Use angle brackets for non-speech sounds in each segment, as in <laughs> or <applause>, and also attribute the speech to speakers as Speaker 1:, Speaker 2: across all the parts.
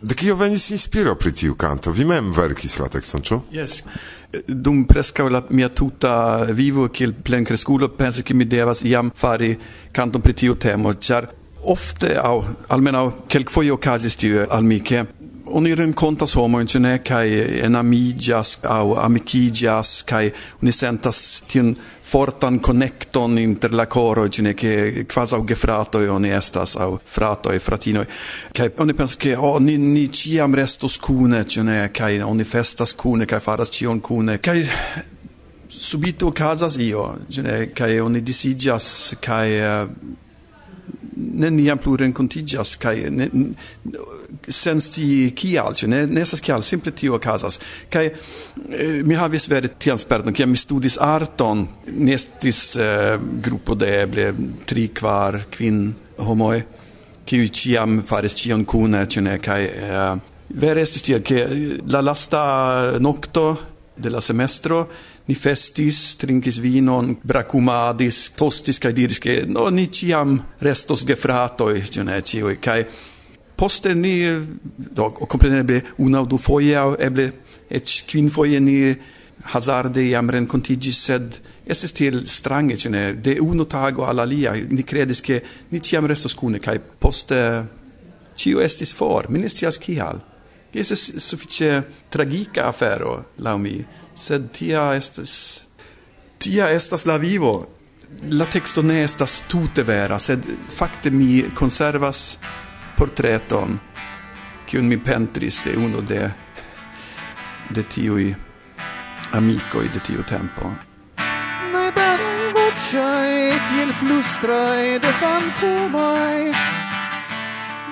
Speaker 1: De kio venis inspiro pri tiu kanto? Vi mem verkis la tekston, ĉu?
Speaker 2: Yes. Dum preskaŭ la mia tuta vivo kiel plenkreskulo pensis ke mi devas iam fari kanton pri tiu temo, ĉar ofte aŭ almenaŭ kelkfoje okazis tio al mi ke oni rencontas homojn, ĉu ne, kaj enamiĝas aŭ amikiĝas kaj oni sentas tiun fortan connecton inter la coro cine che quasi au gefrato e oni estas au frato e fratino che oni pens che o oh, ni ni ciam restos scune cine kai oni festas scune kai faras cion cune kai subito casas io cine kai oni disigias kai uh, eh, neniam plu renkontiĝas kaj ne, sens ti kial, ĉu ne, ne estas kial, simple tio okazas. Kaj eh, mi havis vere tian sperton, kiam mi studis arton, mi estis eh, grupo de eble tri kvar kvin homoj, kiu ĉiam faris ĉion kune, ĉu ne, kaj eh, vere estis tiel, ke la lasta nokto de la semestro ni festis, trinkis vinon, bracumadis, tostis, kai diris che no, ni ciam restos gefratoi, cione, cioi, kai poste ni, do, compreneble, una o du foie, eble, et quin foie ni hazarde iam rencontigis, sed estes tiel strange, cione, de uno tago all'alia, ni credis che ni ciam restos cune, kai poste cio estis for, mi ne scias cial. Estes suffice tragica afero, lau mi, sed tia estas tia estas la vivo. La texto ne estas tute vera sed fakte mi konservas portreton kiun mi pentris de uno de de tiui amico de tiu tempo.
Speaker 3: Mai bere vocei kiel flustraj de fantomoj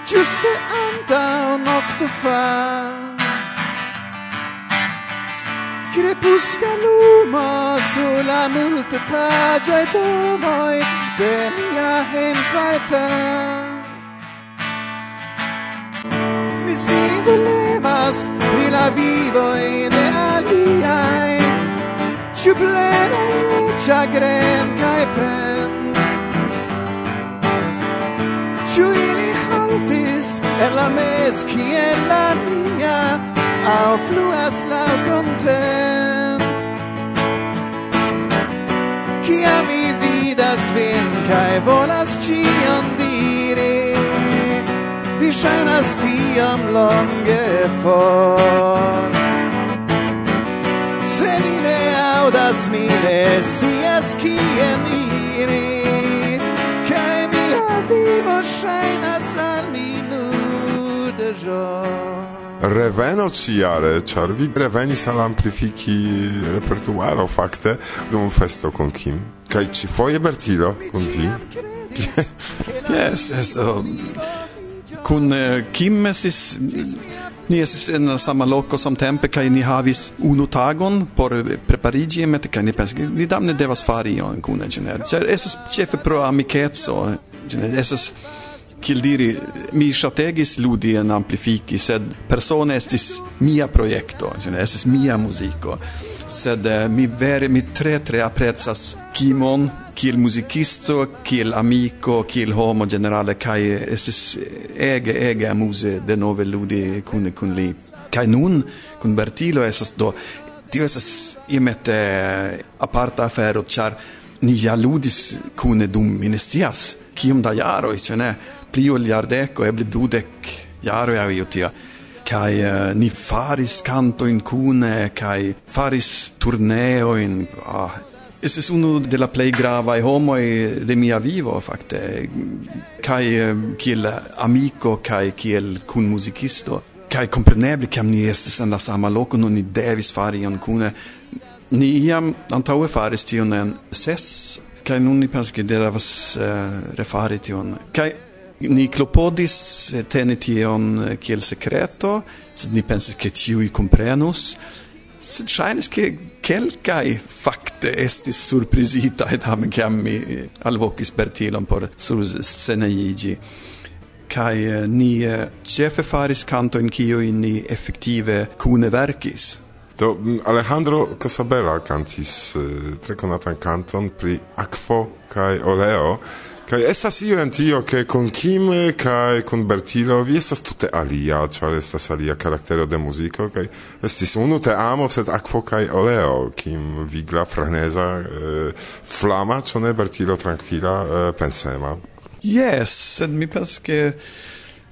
Speaker 3: ĝuste nocte noktofa Crepusca luma sulla multetaggio e domoi de mia hemparta. Mi si volemas pri la vivo in aliai, ciu pleno chagren cae pen. Ciu ili haltis en la mes, cien la mia, au fluas la content. Kia mi vidas vin kai volas cion diri. Vi ŝajnas tiam longe for. Se mi ne audas mi ne scias kien iri. Mi mia vivo ŝajnas al mi nudaĵo
Speaker 1: reveno ciare, char vi revenis al amplifiki repertuaro facte, dum festo con Kim. Kai ci foie Bertilo con vi? <laughs>
Speaker 2: yes, eso... Kun eh, Kim esis... Ni esis en la sama loco sam tempe, kai ni havis unu tagon por preparigi emete, kai ni pensi, ni damne devas fari ion kune ĉu ne ĉar pro amicetso, ĉu eh, esis kiel diri mi strategis ludi en amplifiki sed persone estis mia projekto ĝin estis mia muziko. Sed eh, mi vere mi tre tre aprezas kimon kiel muzikisto kiel amiko kiel homo generale kai estis ege ege amuse denove ludi kun kun li. Kai nun kun Bertilo estas do tio estas imete eh, aparta afero char ni ja ludis kune dum mi kiom da jaroj ĉu ne pli ol jardeko, eble dudek jaro aŭ io tia. Kai uh, eh, ni faris canto in cune, kai faris turneo in ah, es uno de la play grava i homo e de mia vivo fakte. Kai eh, kiel amico kai kiel kun musicisto kai compreneble, kiam ni estes en la sama loko non ni devis fari ion kune. Ni iam antaue faris tion en ses kai nun ni pensas ke uh, refari tion. Kai ni klopodis eh, teni tion eh, kiel secreto, sed ni pensis che tiui comprenus, sed shainis che quelcae fakte estis et tamen ciam mi alvocis Bertilon por surscenegigi. Kai eh, ni cefe faris cantoin kiui ni effektive cune verkis.
Speaker 1: do mm, Alejandro Casabella cantis tre conatan canton pri aquo kai oleo, Kai estas io en tio, ke kun Kim kai kun Bertilo vi estas tute alia, ĉar estas alia karaktero de muziko kai estis unu te amo, sed akvo kai oleo, Kim vigla, freneza, eh, flama, ĉu ne Bertilo tranquila eh, pensema.
Speaker 2: Yes, sed mi pensas ke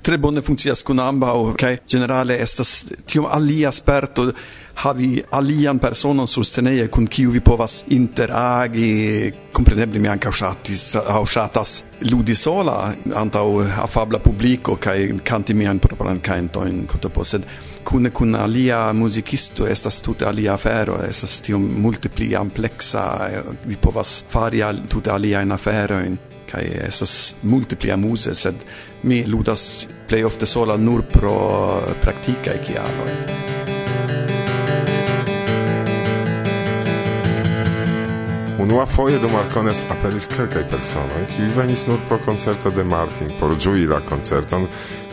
Speaker 2: tre bone funkcias kun ambaŭ kaj generale estas tiom alia sperto havi alian personon susteneje kun kiu vi povas interagi kompreneble mi ankaŭ ŝatis aŭ ŝatas ludi sola antaŭ afabla publiko kaj kanti mian propran kantojn kotopo sed kune kun alia muzikisto estas tute alia afero estas tiom multe pli ampleksa eh, vi povas fari al, tute aliajn aferojn kaj estas multe pli amuze sed mi ludas plej ofte sola nur pro praktikaj kialoj
Speaker 1: unua foje do Marcones aperis kelkaj personoj, kiuj venis nur pro koncerto de Martin, por ĝui la koncerton,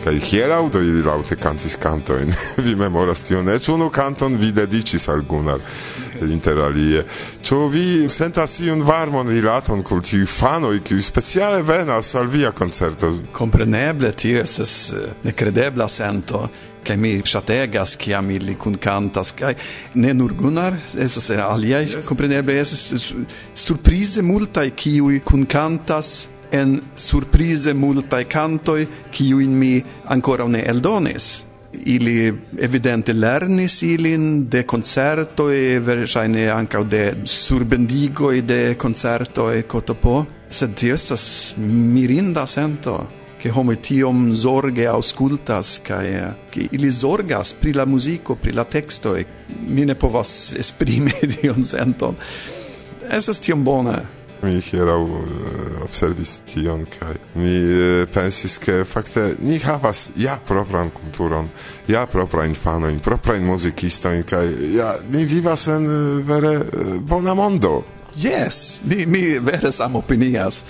Speaker 1: kaj hieraŭ do ili laŭte kantis kantojn. <laughs> vi memoras tion, eĉ unu kanton vi dediĉis al Gunnar interalie. Ĉu vi sentas iun varmon rilaton kun tiuj fanoj, kiuj speciale venas al via koncerto?
Speaker 2: Kompreneble tio estas eh, nekredebla sento kaj mi ŝategas kiam ili kunkantas kaj ne nur Gunnar es aliaj yes. sorprese multa surprize multaj kiuj kunkantas en surprize multaj kantoj kiujn mi ancora ne eldonis ili evidente lernis ilin de concerto e verŝajne ankaŭ de surbendigoi de concerto e kotopo sed tio estas mirinda sento che homo tiom zorge auscultas kai eh, che ili zorgas pri la muziko pri la teksto e mi ne povas <laughs> esprime <laughs> dion senton. Esas tiom bona.
Speaker 1: Mi hiera uh, eh, observis tion kai mi uh, pensis ke fakte ni havas ja propran kulturon ja proprajn fanojn proprajn muzikistojn kai ja ni vivas en uh, vere bona mondo.
Speaker 2: Yes, mi, mi vere samopinias.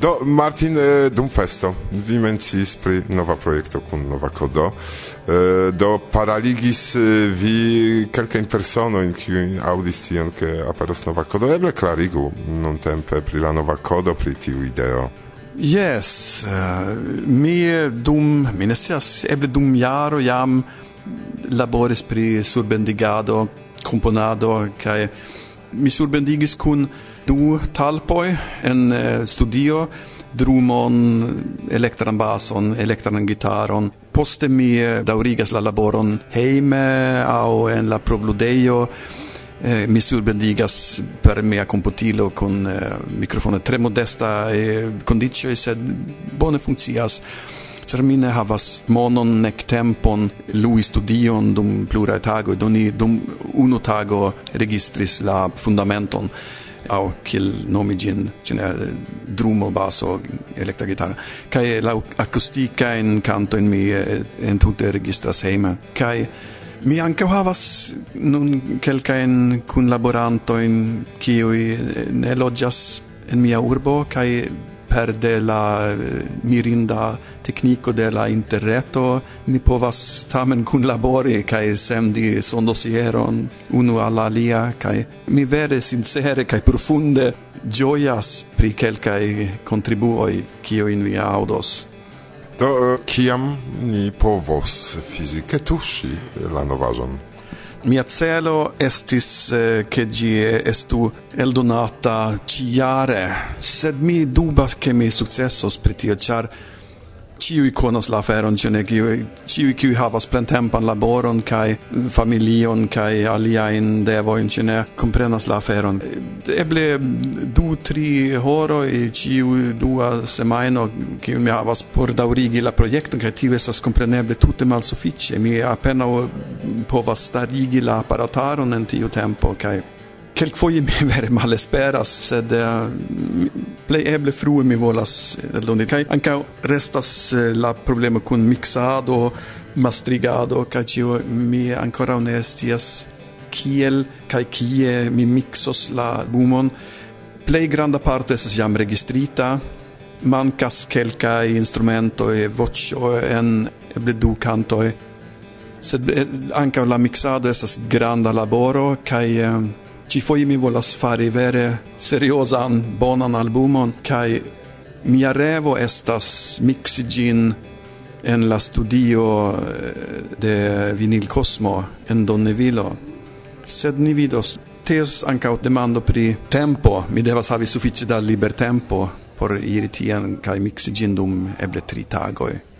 Speaker 1: Do Martin dum festo vi mencis pri nova projekto kun nova kodo. Do paraligis vi kelkajn personojn kiujn audis tion ke aperos nova kodo. Eble klarigu nuntempe pri la nova kodo pri tiu ideo.
Speaker 2: Yes, mi dum mi ne scias eble dum jaro jam laboris pri surbendigado, komponado kaj mi surbendigis kun du talpoi en eh, studio drumon elektran bason elektran gitaron. Poste mi eh, daurigas la laboron heime au en la provludeio eh, mi surbendigas per mia computilo con eh, microfono tre modesta e condicio sed bone funkcias Ser mi ne havas monon nek tempon. Lui studion dum pluraj tagoj doni dum unu tago registris la fundamenton au kiel nomi gin cin eh, drumo basso elektra gitara. Kai la acustica in canto in mi eh, en tutte registra sema kai mi anche havas nun kelkajn kunlaborantojn kiuj eh, ne loggias en mia urbo kai per de la eh, mirinda tecnico de la interreto ni povas tamen kun labori kaj sendi sondosieron unu al alia kaj mi vere sincere kaj profunde gioias pri kelkaj kontribuoj in via audos
Speaker 1: Do eh, kiam ni povos fizike tuŝi la novaĵon?
Speaker 2: Mia celo estis eh, che gi estu eldonata ciare, sed mi dubas che mi successos pri tio, char ciui conos la feron, cio ne ciui, ciui qui havas plentempan laboron, cae familion, cae aliaen devoin, cio ne comprenas la feron. Eble du, tri horoi, ciu dua semaino, cium mi havas por daurigi la proiecton, cae tiu esas compreneble tutte malsuffice. Mi appena povas starigi la apparataron en tiu tempo, cae quelquefoje mi <laughs> vere malesperas, sed eh, uh, play eble frue mi volas eh, eldoni. Kaj anka restas eh, la problema kun mixado mastrigado kaj ĉio mi ancora ne kiel kaj kie mi mixos la bumon play granda parte estas jam registrita, mankas instrumento e voĉoj en eble du kantoj. Sed anka la mixado estas granda laboro kaj ci foi mi volas fari vere seriosan bonan albumon kai mia revo estas mixi gin en la studio eh, de Vinil Cosmo en Donnevilo sed ni vidos tes ankaŭ demando pri tempo. Mi devas havi sufiĉe da liber tempo por iri tien kai mixi gin dum eble tri tagoj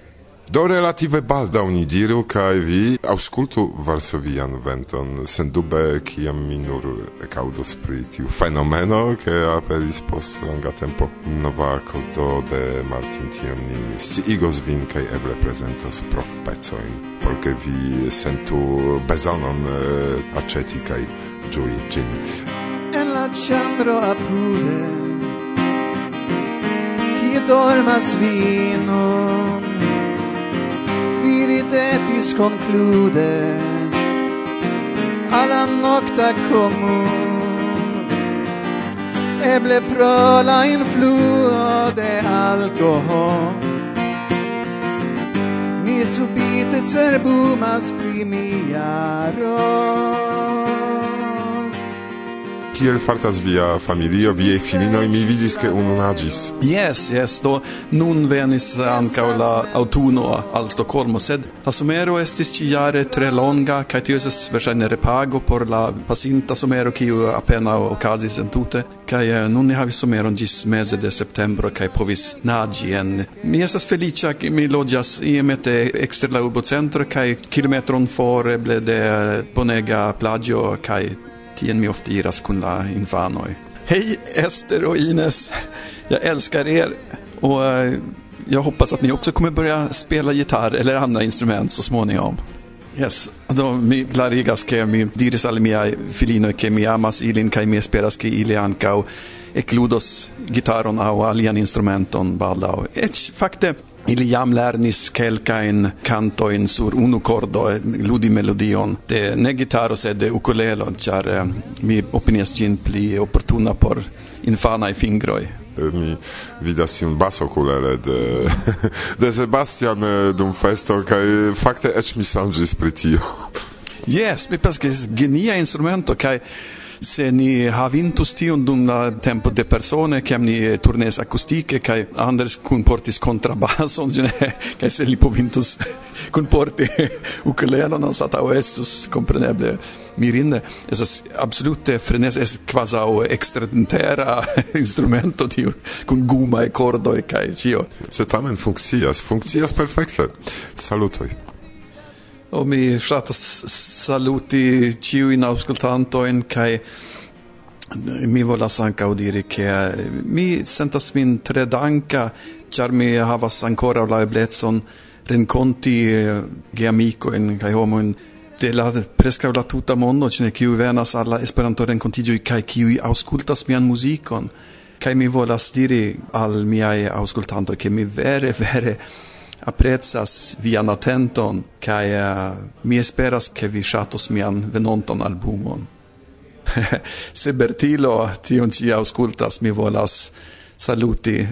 Speaker 1: Do relative baldaŭ ni diru kaj vi aŭskultu varsovian venton sendube kiam mi nur ekaŭdos pri tiu fenomeno ke aperis post longa tempo nova kodo de Martin tiam ni sciigos vin kaj eble prezentos profpecojn por ke vi sentu bezonon eh, aĉeti kaj ĝui ĝin.
Speaker 3: En la ĉambro apude kie dormas vinon ridetis conclude alla nocta comun eble pro la influo de alcohol. Mi subite cerbumas pri mia
Speaker 1: kiel fartas via familio, viei filinoj, mi vidis ke unu naĝis.
Speaker 2: Yes, yes, do nun venis ankaŭ la aŭtuno al Stokholmo, sed la somero estis ĉi-jare tre longa kaj tio estas verŝajne repago por la pasinta somero kiu apenaŭ okazis entute kaj uh, nun ni havis someron ĝis meze de septembro kaj povis naĝi en. Mi estas feliĉa ke mi loĝas iomete ekster la urbocentro kaj kilometron for eble de eh, bonega plaĝo kaj tien mi ofte iras kun la infanoi. Hej Ester och Ines! Jag älskar er och eh, jag hoppas att ni också kommer börja spela gitarr eller andra instrument så småningom. Yes, do mi klarigas ke mi diris al mia filino ke mi amas ilin kaj mi esperas ke ili ankaŭ ekludos gitaron aŭ alian instrumenton baldaŭ. Eĉ fakte Ili jam lernis kelkain cantoin sur unu cordo, eh, ludi melodion, de ne gitaro, sed de ukulelo, char eh, mi opinias gin pli opportuna por infanai fingroi.
Speaker 1: Eh, mi vidas tiun baso kulele de, <laughs> de Sebastian eh, dum festo, kaj fakte ech mi sanĝis pri tio.
Speaker 2: Yes, mi pensas ke genia instrumento kaj se ni havintus tion dum la tempo de persone che ni turnes acustiche kai Anders kun portis kontrabason <laughs> kai se li povintus <laughs> kun porti <laughs> sa anstataŭ estus compreneble mirinde estas absolute frenes es kvazaŭ ekstertera instrumento tiu kun guma e cordo e kai ĉio
Speaker 1: se tamen funkcias funkcias perfekte salutoi
Speaker 2: o mi fratas saluti ciu in auscultanto in kai eh, mi volas ankaŭ udiri ke eh, mi sentas min tre danka char mi havas ancora la blezon rinconti eh, ge amico in kai homo in de la presca la tuta mondo ĉe kiu venas alla Esperanto-renkontiĝoj kai kiu auscultas mian muzikon. Kai mi volas diri al miai auscultanto ke mi vere vere apprezzas vian attenton kai uh, eh, mi esperas ke vi shatos mian venonton albumon. <laughs> Se Bertilo tion ci auscultas mi volas saluti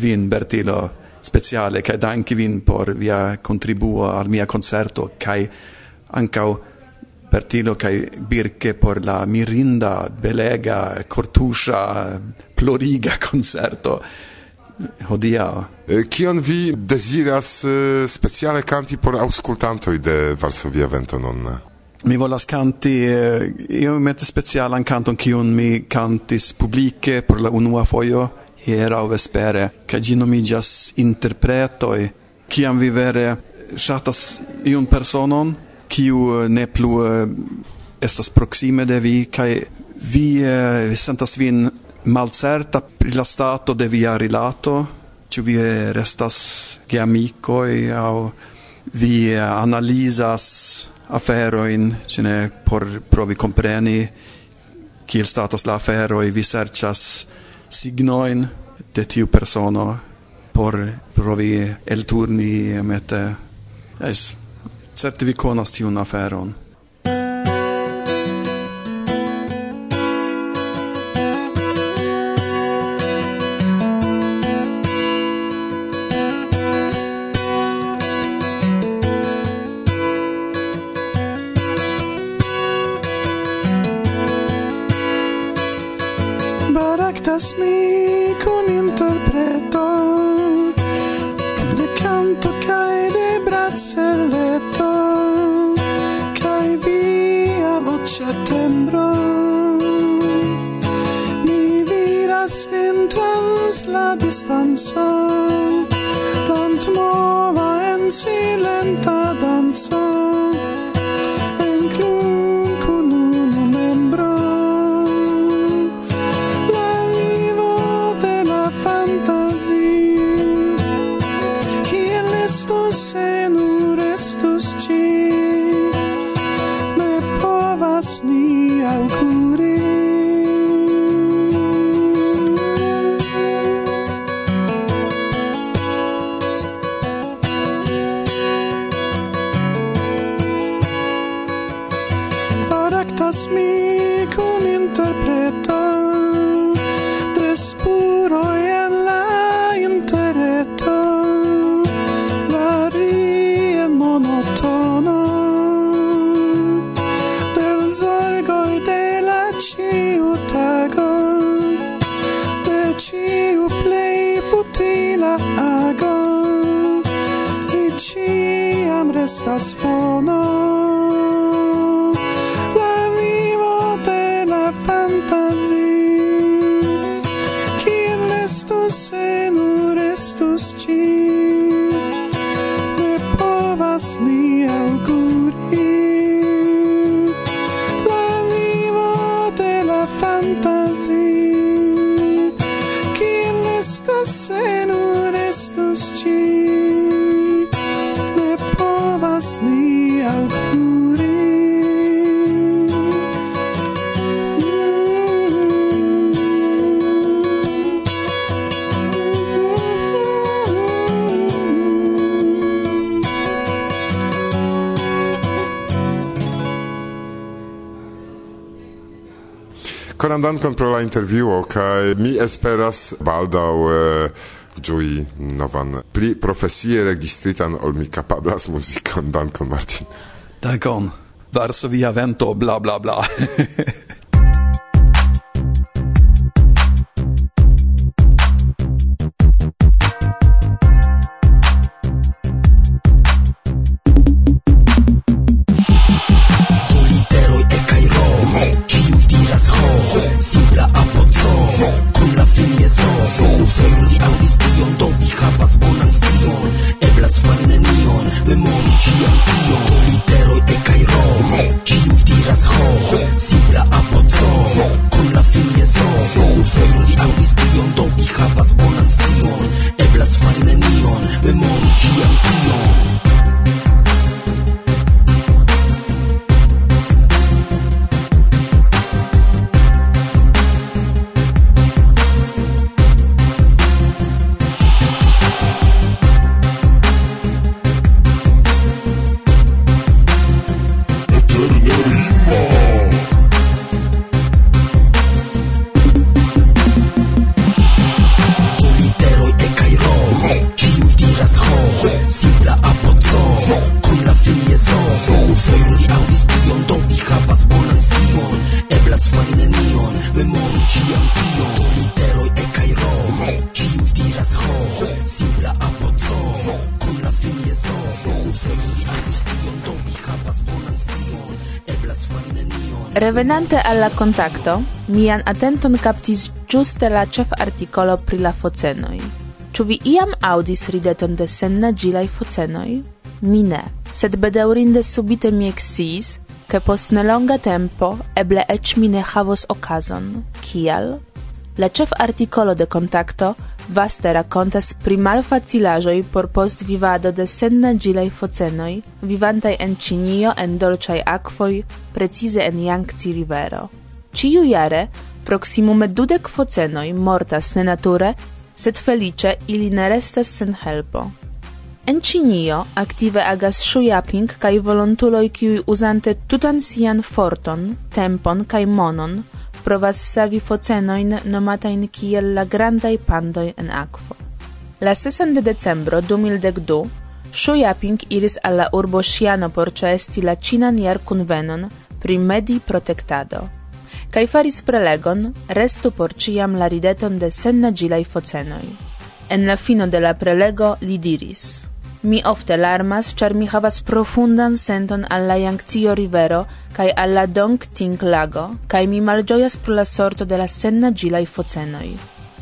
Speaker 2: vin Bertilo speciale kai danki vin por via contribuo al mia concerto kai ancau Bertilo kai Birke por la mirinda, belega, cortusa, ploriga <laughs> concerto hodiaŭ.
Speaker 1: Kion vi deziras speciale kanti por aŭskultantoj de Varsovia Vento nun?
Speaker 2: Mi volas kanti iomete specialan kanton kiun mi kantis publike por la unua fojo hieraŭ vespere, kaj ĝi nomiĝas Interpretoj. Kiam vi vere ŝatas iun personon, kiu ne plu estas proksime de vi kaj vi sentas vin malcerta pri la stato de via rilato, ĉu vi restas geamikoj aŭ vi analizas aferojn, ĉu ne, por provi kompreni kiel statas la aferoj, vi serĉas signoin de tiu persono por provi elturni mete. Yes, certe vi konas tiun aferon.
Speaker 4: Ur estus ci.
Speaker 1: dankon pro la intervjuo kaj mi esperas baldaŭ eh, ĝui novan pli profesie registritan ol mi kapablas <laughs> muzikon. Dankon Martin.
Speaker 5: Dankon. Varsovia vento bla bla bla. <laughs>
Speaker 6: Ciam tio, literoj e kaj ro Ĉiuj diras ho, simpla apoco Kun la finjezo, usegi akustion Do mi havas bonan scion, eblas fari nenion
Speaker 7: Revenante alla contacto, mian atenton captis giuste la ĉefartikolo pri la focenoi. Ĉu vi iam audis rideton de sennaĝilaj focenoj? Mi ne, sed bedaŭrinde subite mi eksciis, che post nelonga tempo eble ec mi ne havos occasion. Kial? La cef articolo de contacto vaste racontas pri malfacilajoi por post vivado de senna gilai focenoi, vivantai en Cinio en dolciai aquoi, precise en Yangtze rivero. Ciu jare proximume dudek focenoi mortas ne nature, sed felice ili ne restas sen helpo. En Ĉinio aktive agas shuyaping kaj volontuloj kiuj uzante tutan sian forton, tempon kaj monon provas savi focenojn nomatajn kiel la grandaj pandoj en akvo. La 6 de decembro 2012 ŝujaping iris al la urbo Xiano por ĉeesti la ĉinan jarkunvenon pri medi-protektado kaj faris prelegon Restu por ĉiam la rideton de sennaĝilaj focenoj. En la fino de la prelego li diris: Mi ofte larmas, ĉar mi havas profundan senton al la Yangtio rivero kaj al la Dongting lago, kaj mi malĝojas pro la sorto de la sennaĝilaj focenoj.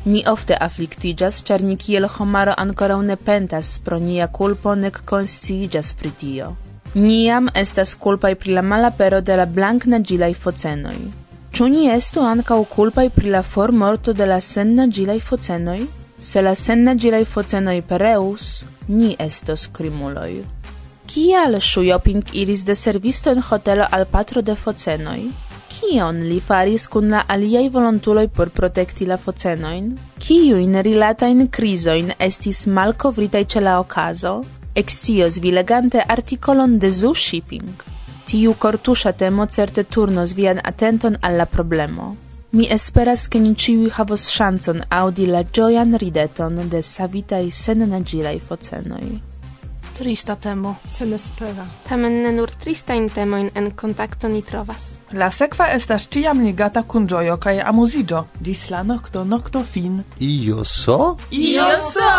Speaker 7: Mi ofte afflictigas, char ni kiel homaro ancora ne pentas pro nia culpo nec konsciiĝas pri tio. Estas culpai pri la malapero de la blanknaĝilaj focenoi. Ĉu ni estu ankaŭ culpai pri la formorto de la sennaĝilaj focenoi? Se la sennagilei focenoi pereus, ni estos crimuloi. Kial Shuyoping iris de servisto en hotelo al patro de focenoi? Kion li faris kun la aliai volontuloi por protekti la focenoin? Kiuin rilatain crisoin estis malcovritai ce la ocaso? Exios vi legante artikolon de Zoo Shipping. Tiu cortusha temo certe turnos vian atenton alla problemo. Mi esperas che ni ĉiuj havos chanson audi la gioian rideton de savitaj sennagilaj focenoi.
Speaker 8: Trista temo.
Speaker 9: Senespera.
Speaker 10: Tamen ne nur tristajn temojn en contacto ni trovas.
Speaker 9: La sekva estas ciam ligata kun gioio kaj amuziĝo. Dis la nocto nocto fin.
Speaker 5: Io so?
Speaker 8: Io so!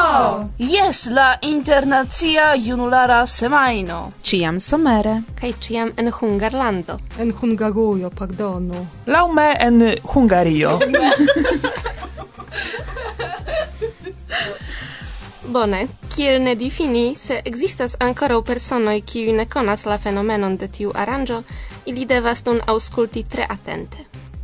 Speaker 8: Yes, la internazia junulara semaino.
Speaker 7: Ciam somere.
Speaker 10: Kaj ciam en Hungarlando.
Speaker 11: En Hungarujo, pardono.
Speaker 9: Laŭme en Hungario. <laughs>
Speaker 10: Bone, kiel ne difini, se existas ancora personoi kiuj ne conas la fenomenon de tiu aranjo, ili devas nun ausculti tre atente.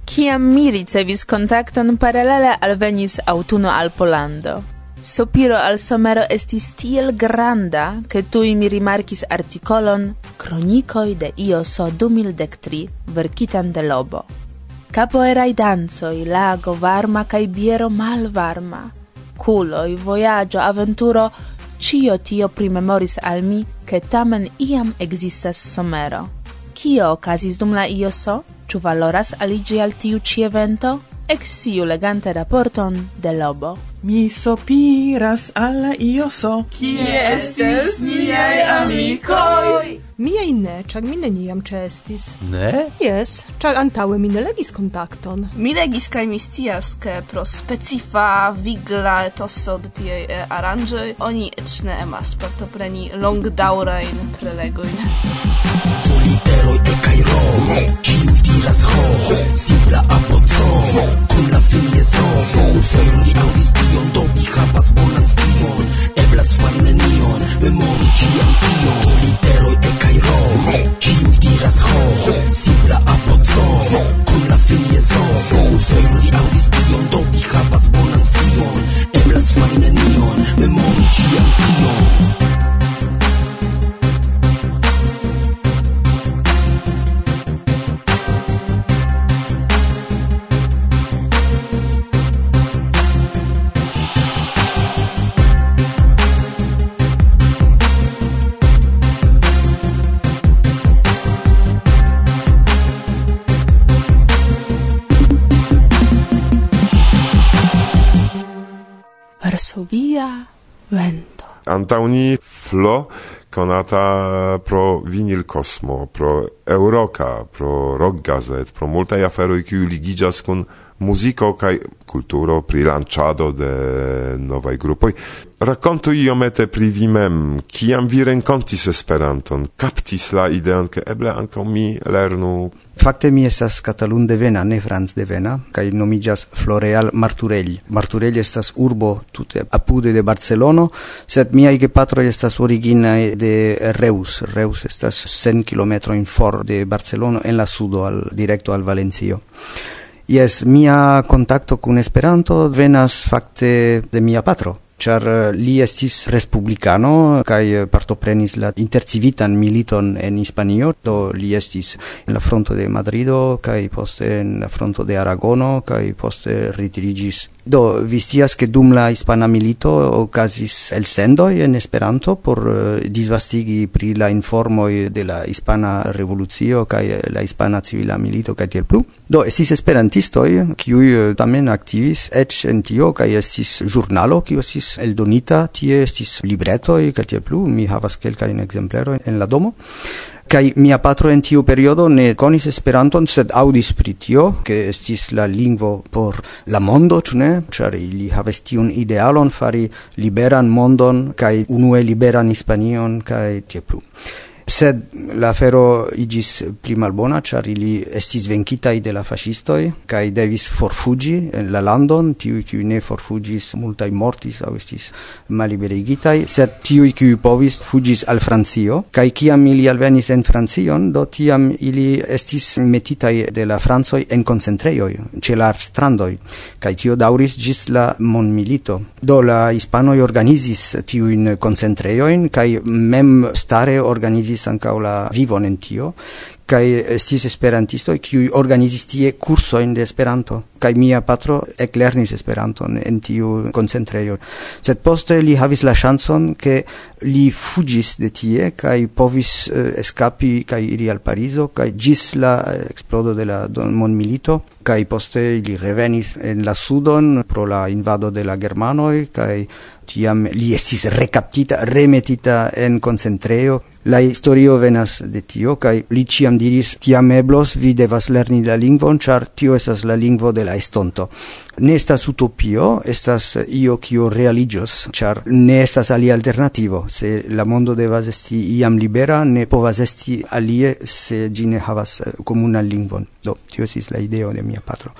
Speaker 7: Kiam mi ricevis kontakton, paralele alvenis autuno al Polando. Sopiro al somero estis tiel granda, che tui mi rimarkis articolon Kronikoj de IOSO 2013, verkitan de Lobo. Capo erai danzoi, lago varma kaj biero malvarma – speculoi, voyaggio, avventuro, cio tio primemoris al mi, che tamen iam existas somero. Cio ocasis dum la ioso? Ciu valoras aligi al tiu ci evento? Ex tiu legante raporton de Lobo.
Speaker 9: Mi sopiras alla ioso.
Speaker 8: Kie estes niai amicoi?
Speaker 11: Miei ne, czak mi neniam cestis.
Speaker 5: Ne?
Speaker 11: Yes, czak antaue mi ne legis kontakton.
Speaker 8: Mi legis kaj mi scias, ke pro specifa vigla etoso de tiei eh, aranżoj, oni ecne emas partopreni long daurain prelegoin.
Speaker 5: Politeroj e kaj ro, ciu diras ho, simpla apo co, kun la filie so, li aŭdis tion do vi havas bonan scion? Eblas fari nenion, memoru ciam tion Literoi E kaj R Ĉiuj diras ho Simpla apoco kun la filiezo Usoju li audis tion do vi havas bonan scion? Eblas fari nenion, memoru ciam tion
Speaker 7: via vento.
Speaker 1: Antauni Flo conata pro Vinil Cosmo, pro Euroca, pro Rock Gazette, pro multaj aferoj qui ligiĝas kun musico kai culturo prilanciado de novai novaj Racconto io iomete pri vi mem, kiam vi rencontis Esperanton, captis la ideon, che eble anca mi lernu.
Speaker 12: Fakte mi estas Katalun devena, ne Franz de Vena, kai nomigas Floreal Marturell. Marturell estas urbo tute apude de Barcelono, sed miaj gepatroj estas originaj de Reus. Reus estas 100 km in for de Barcelono en la sudo al directo al Valencio. Yes, mia contacto con Esperanto venas fakte de mia patro char eh, li estis respublicano kai eh, partoprenis la intercivitan militon en Hispanio, do li estis en la fronto de Madrido kai poste en la fronto de Aragono kai poste ritirigis. Do vistias ke dum la hispana milito okazis el sendo en Esperanto por eh, disvastigi pri la informoj de la hispana revolucio kai la hispana civila milito kai tiel plu. Do estis esperantistoj kiuj tamen aktivis eĉ en tio kai estis ĵurnalo kiu estis el eldonita, tie estis libretoj e tiel plu, mi havas kelkajn exemplero en la domo. Kai mia patro en tiu periodo ne konis Esperanton sed audis pri tio ke estis la lingvo por la mondo ĉu ne? Ĉar ili havas tiun idealon fari liberan mondon kaj unue liberan Hispanion kaj tie plu sed la fero igis pli malbona, char ili estis venkitaj de la fascistoi kai devis forfugi en la landon, tiuj kiuj ne forfugis multai mortis au estis maliberigitaj, sed tiuj kiuj povis fugis al Francio. Kai kiam ili alvenis en Francion, do tiam ili estis metitai de la Franzoi en concentreio ce la strandoi kai tio dauris gis la monmilito. Do la hispanoi organizis tiuin concentreio kai mem stare organizis organizis ankaŭ la vivon en tio kai estis esperantisto kiu organizis tie kurso de Esperanto kai mia patro eklernis Esperanton en tiu koncentrejo sed poste li havis la chanson ke li fugis de tie kai povis eh, uh, eskapi kai iri al Parizo kai gis la eh, explodo de la monmilito kai poste li revenis en la sudon pro la invado de la germanoi kai tiam li estis recaptita remetita en concentreo la historio venas de tio kai li ciam diris tiam eblos vi devas lerni la lingvon char tio estas la lingvo de la estonto. Ne estas utopio estas io kio realigios char ne estas alia alternativo. Se la mondo devas esti iam libera ne povas esti alie se gine ne havas eh, komuna lingvon. Do tio estis la ideo de mi mia patro.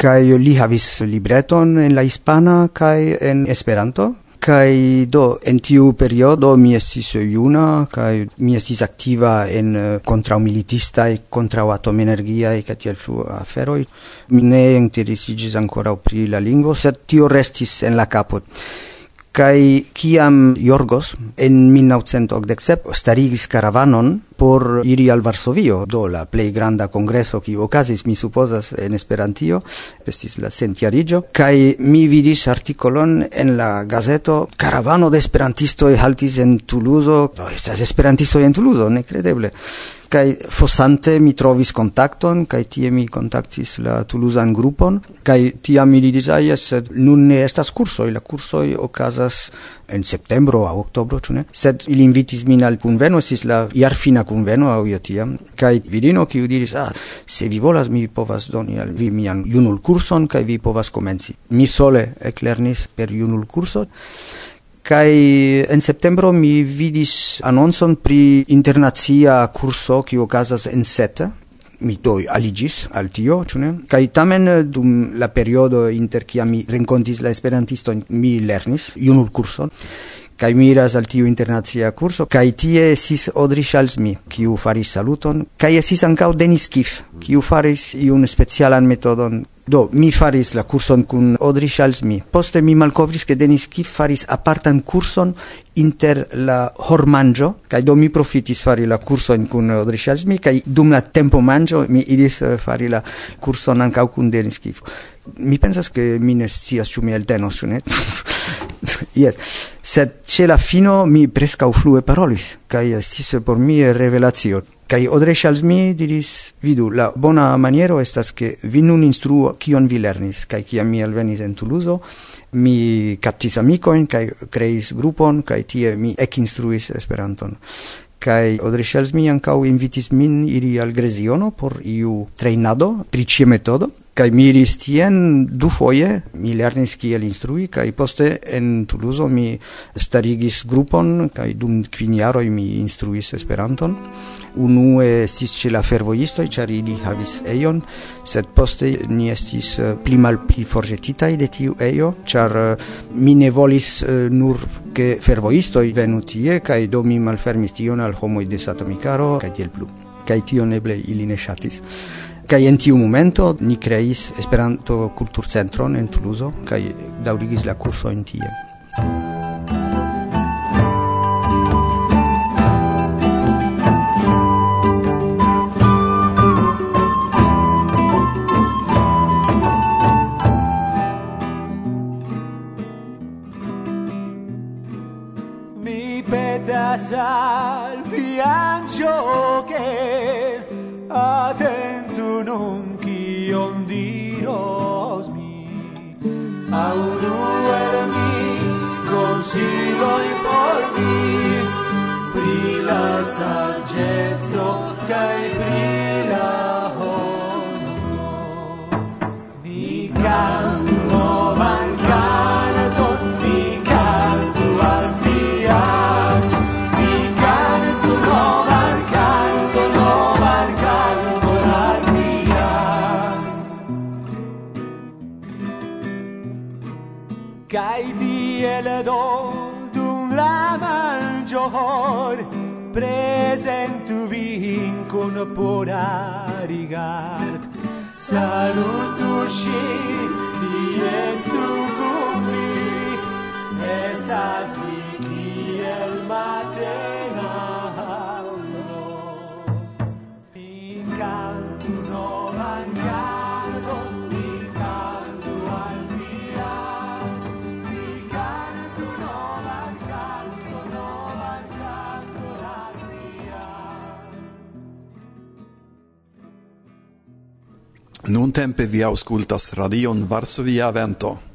Speaker 12: Kai li havis libreton en la hispana kai en Esperanto. Kai do en tiu periodo mi estis juna kai mi estis aktiva en eh, kontraŭmilitista e kontraŭatomenergia e tiel flu afero. mi ne interesiĝis ankoraŭ pri la lingvo sed tio restis en la kapo. Kai kiam Jorgos en 1987 starigis karavanon por iri al Varsovio, do la plej granda kongreso ki okazis, mi supozas, en Esperantio, estis la centiarigio kai mi vidis artikolon en la gazeto Karavano de Esperantistoj haltis en Tuluzo, do oh, estas Esperantistoj en Tuluzo, nekredeble kai fosante mi trovis kontakton kai tie mi kontaktis la Toulousan grupon kai tia mi diris ai sed nun ne estas kursoj la kurso okazas en septembro aŭ oktobro ĉu ne? Sed ili invitis min al kunveno sis la jarfina kunveno aŭ io tiam. Kai virino kiu diris ah se vi volas mi povas doni al vi mian junul kurson kai vi povas komenci. Mi sole eklernis per junul kurso kai en septembro mi vidis anonson pri internacia kurso ki okazas en Seta mi do aligis al tio, ĉu kai tamen dum la periodo inter kia mi renkontis la esperantisto mi lernis junul kurson kai miras al tiu internacia kurso kai tie esis Odri Shalsmi kiu faris saluton kai esis ankaŭ Denis Kif kiu faris iun specialan metodon Do, mi faris la curson kun Audrey Charles-Mi. Poste mi malkovris, ke Denis Kif faris apartan curson inter la hormangio, kaj do mi profitis fari la curson kun Audrey Charles-Mi, kaj dum la tempo mangio mi iris eh, fari la curson ankaŭ kun Denis Kif. Mi pensas, ke mi ne scias, ĉu mi eltenos, ĉu ne? <laughs> yes. Sed ĉe la fino mi preskaŭ flue parolis, kaj estis por mi revelacio. Kai Odreŝ mi diris, vidu, la bona maniero estas ke vi nun instruo kion vi lernis, kai kiam mi alvenis en Tuluzo, mi kaptis amikojn kai kreis grupon kai tie mi ekinstruis Esperanton. Kai Odreŝ mi ankaŭ invitis min iri al Greziono por iu trejnado pri ĉi metodo kai mi iris tien du foje, mi lernis kiel instrui, kai poste en Toulouse mi starigis grupon, kai dum kvin jaroj mi instruis Esperanton. Unue estis ĉe la fervojistoj, ĉar ili havis ejon, sed poste ni estis eh, pli malpli forĵetitaj de tiu ejo, ĉar eh, mi ne volis eh, nur ke fervojistoj venu tie, kaj do mi malfermis tion al homoj de Satomikaro kaj tiel plu. Kaj tion eble ili ne ŝatis kai en tiu momento ni creis Esperanto kulturcentron en Tuluzo kai daŭrigis la kursojn tie.
Speaker 3: siloj por vi, pri la saĝeco kaj pri la honoro. Ni kantu novan
Speaker 13: presentu vin con pora rigard salutu shin.
Speaker 2: Nun tempe vi auscultas radion Varsovia Vento.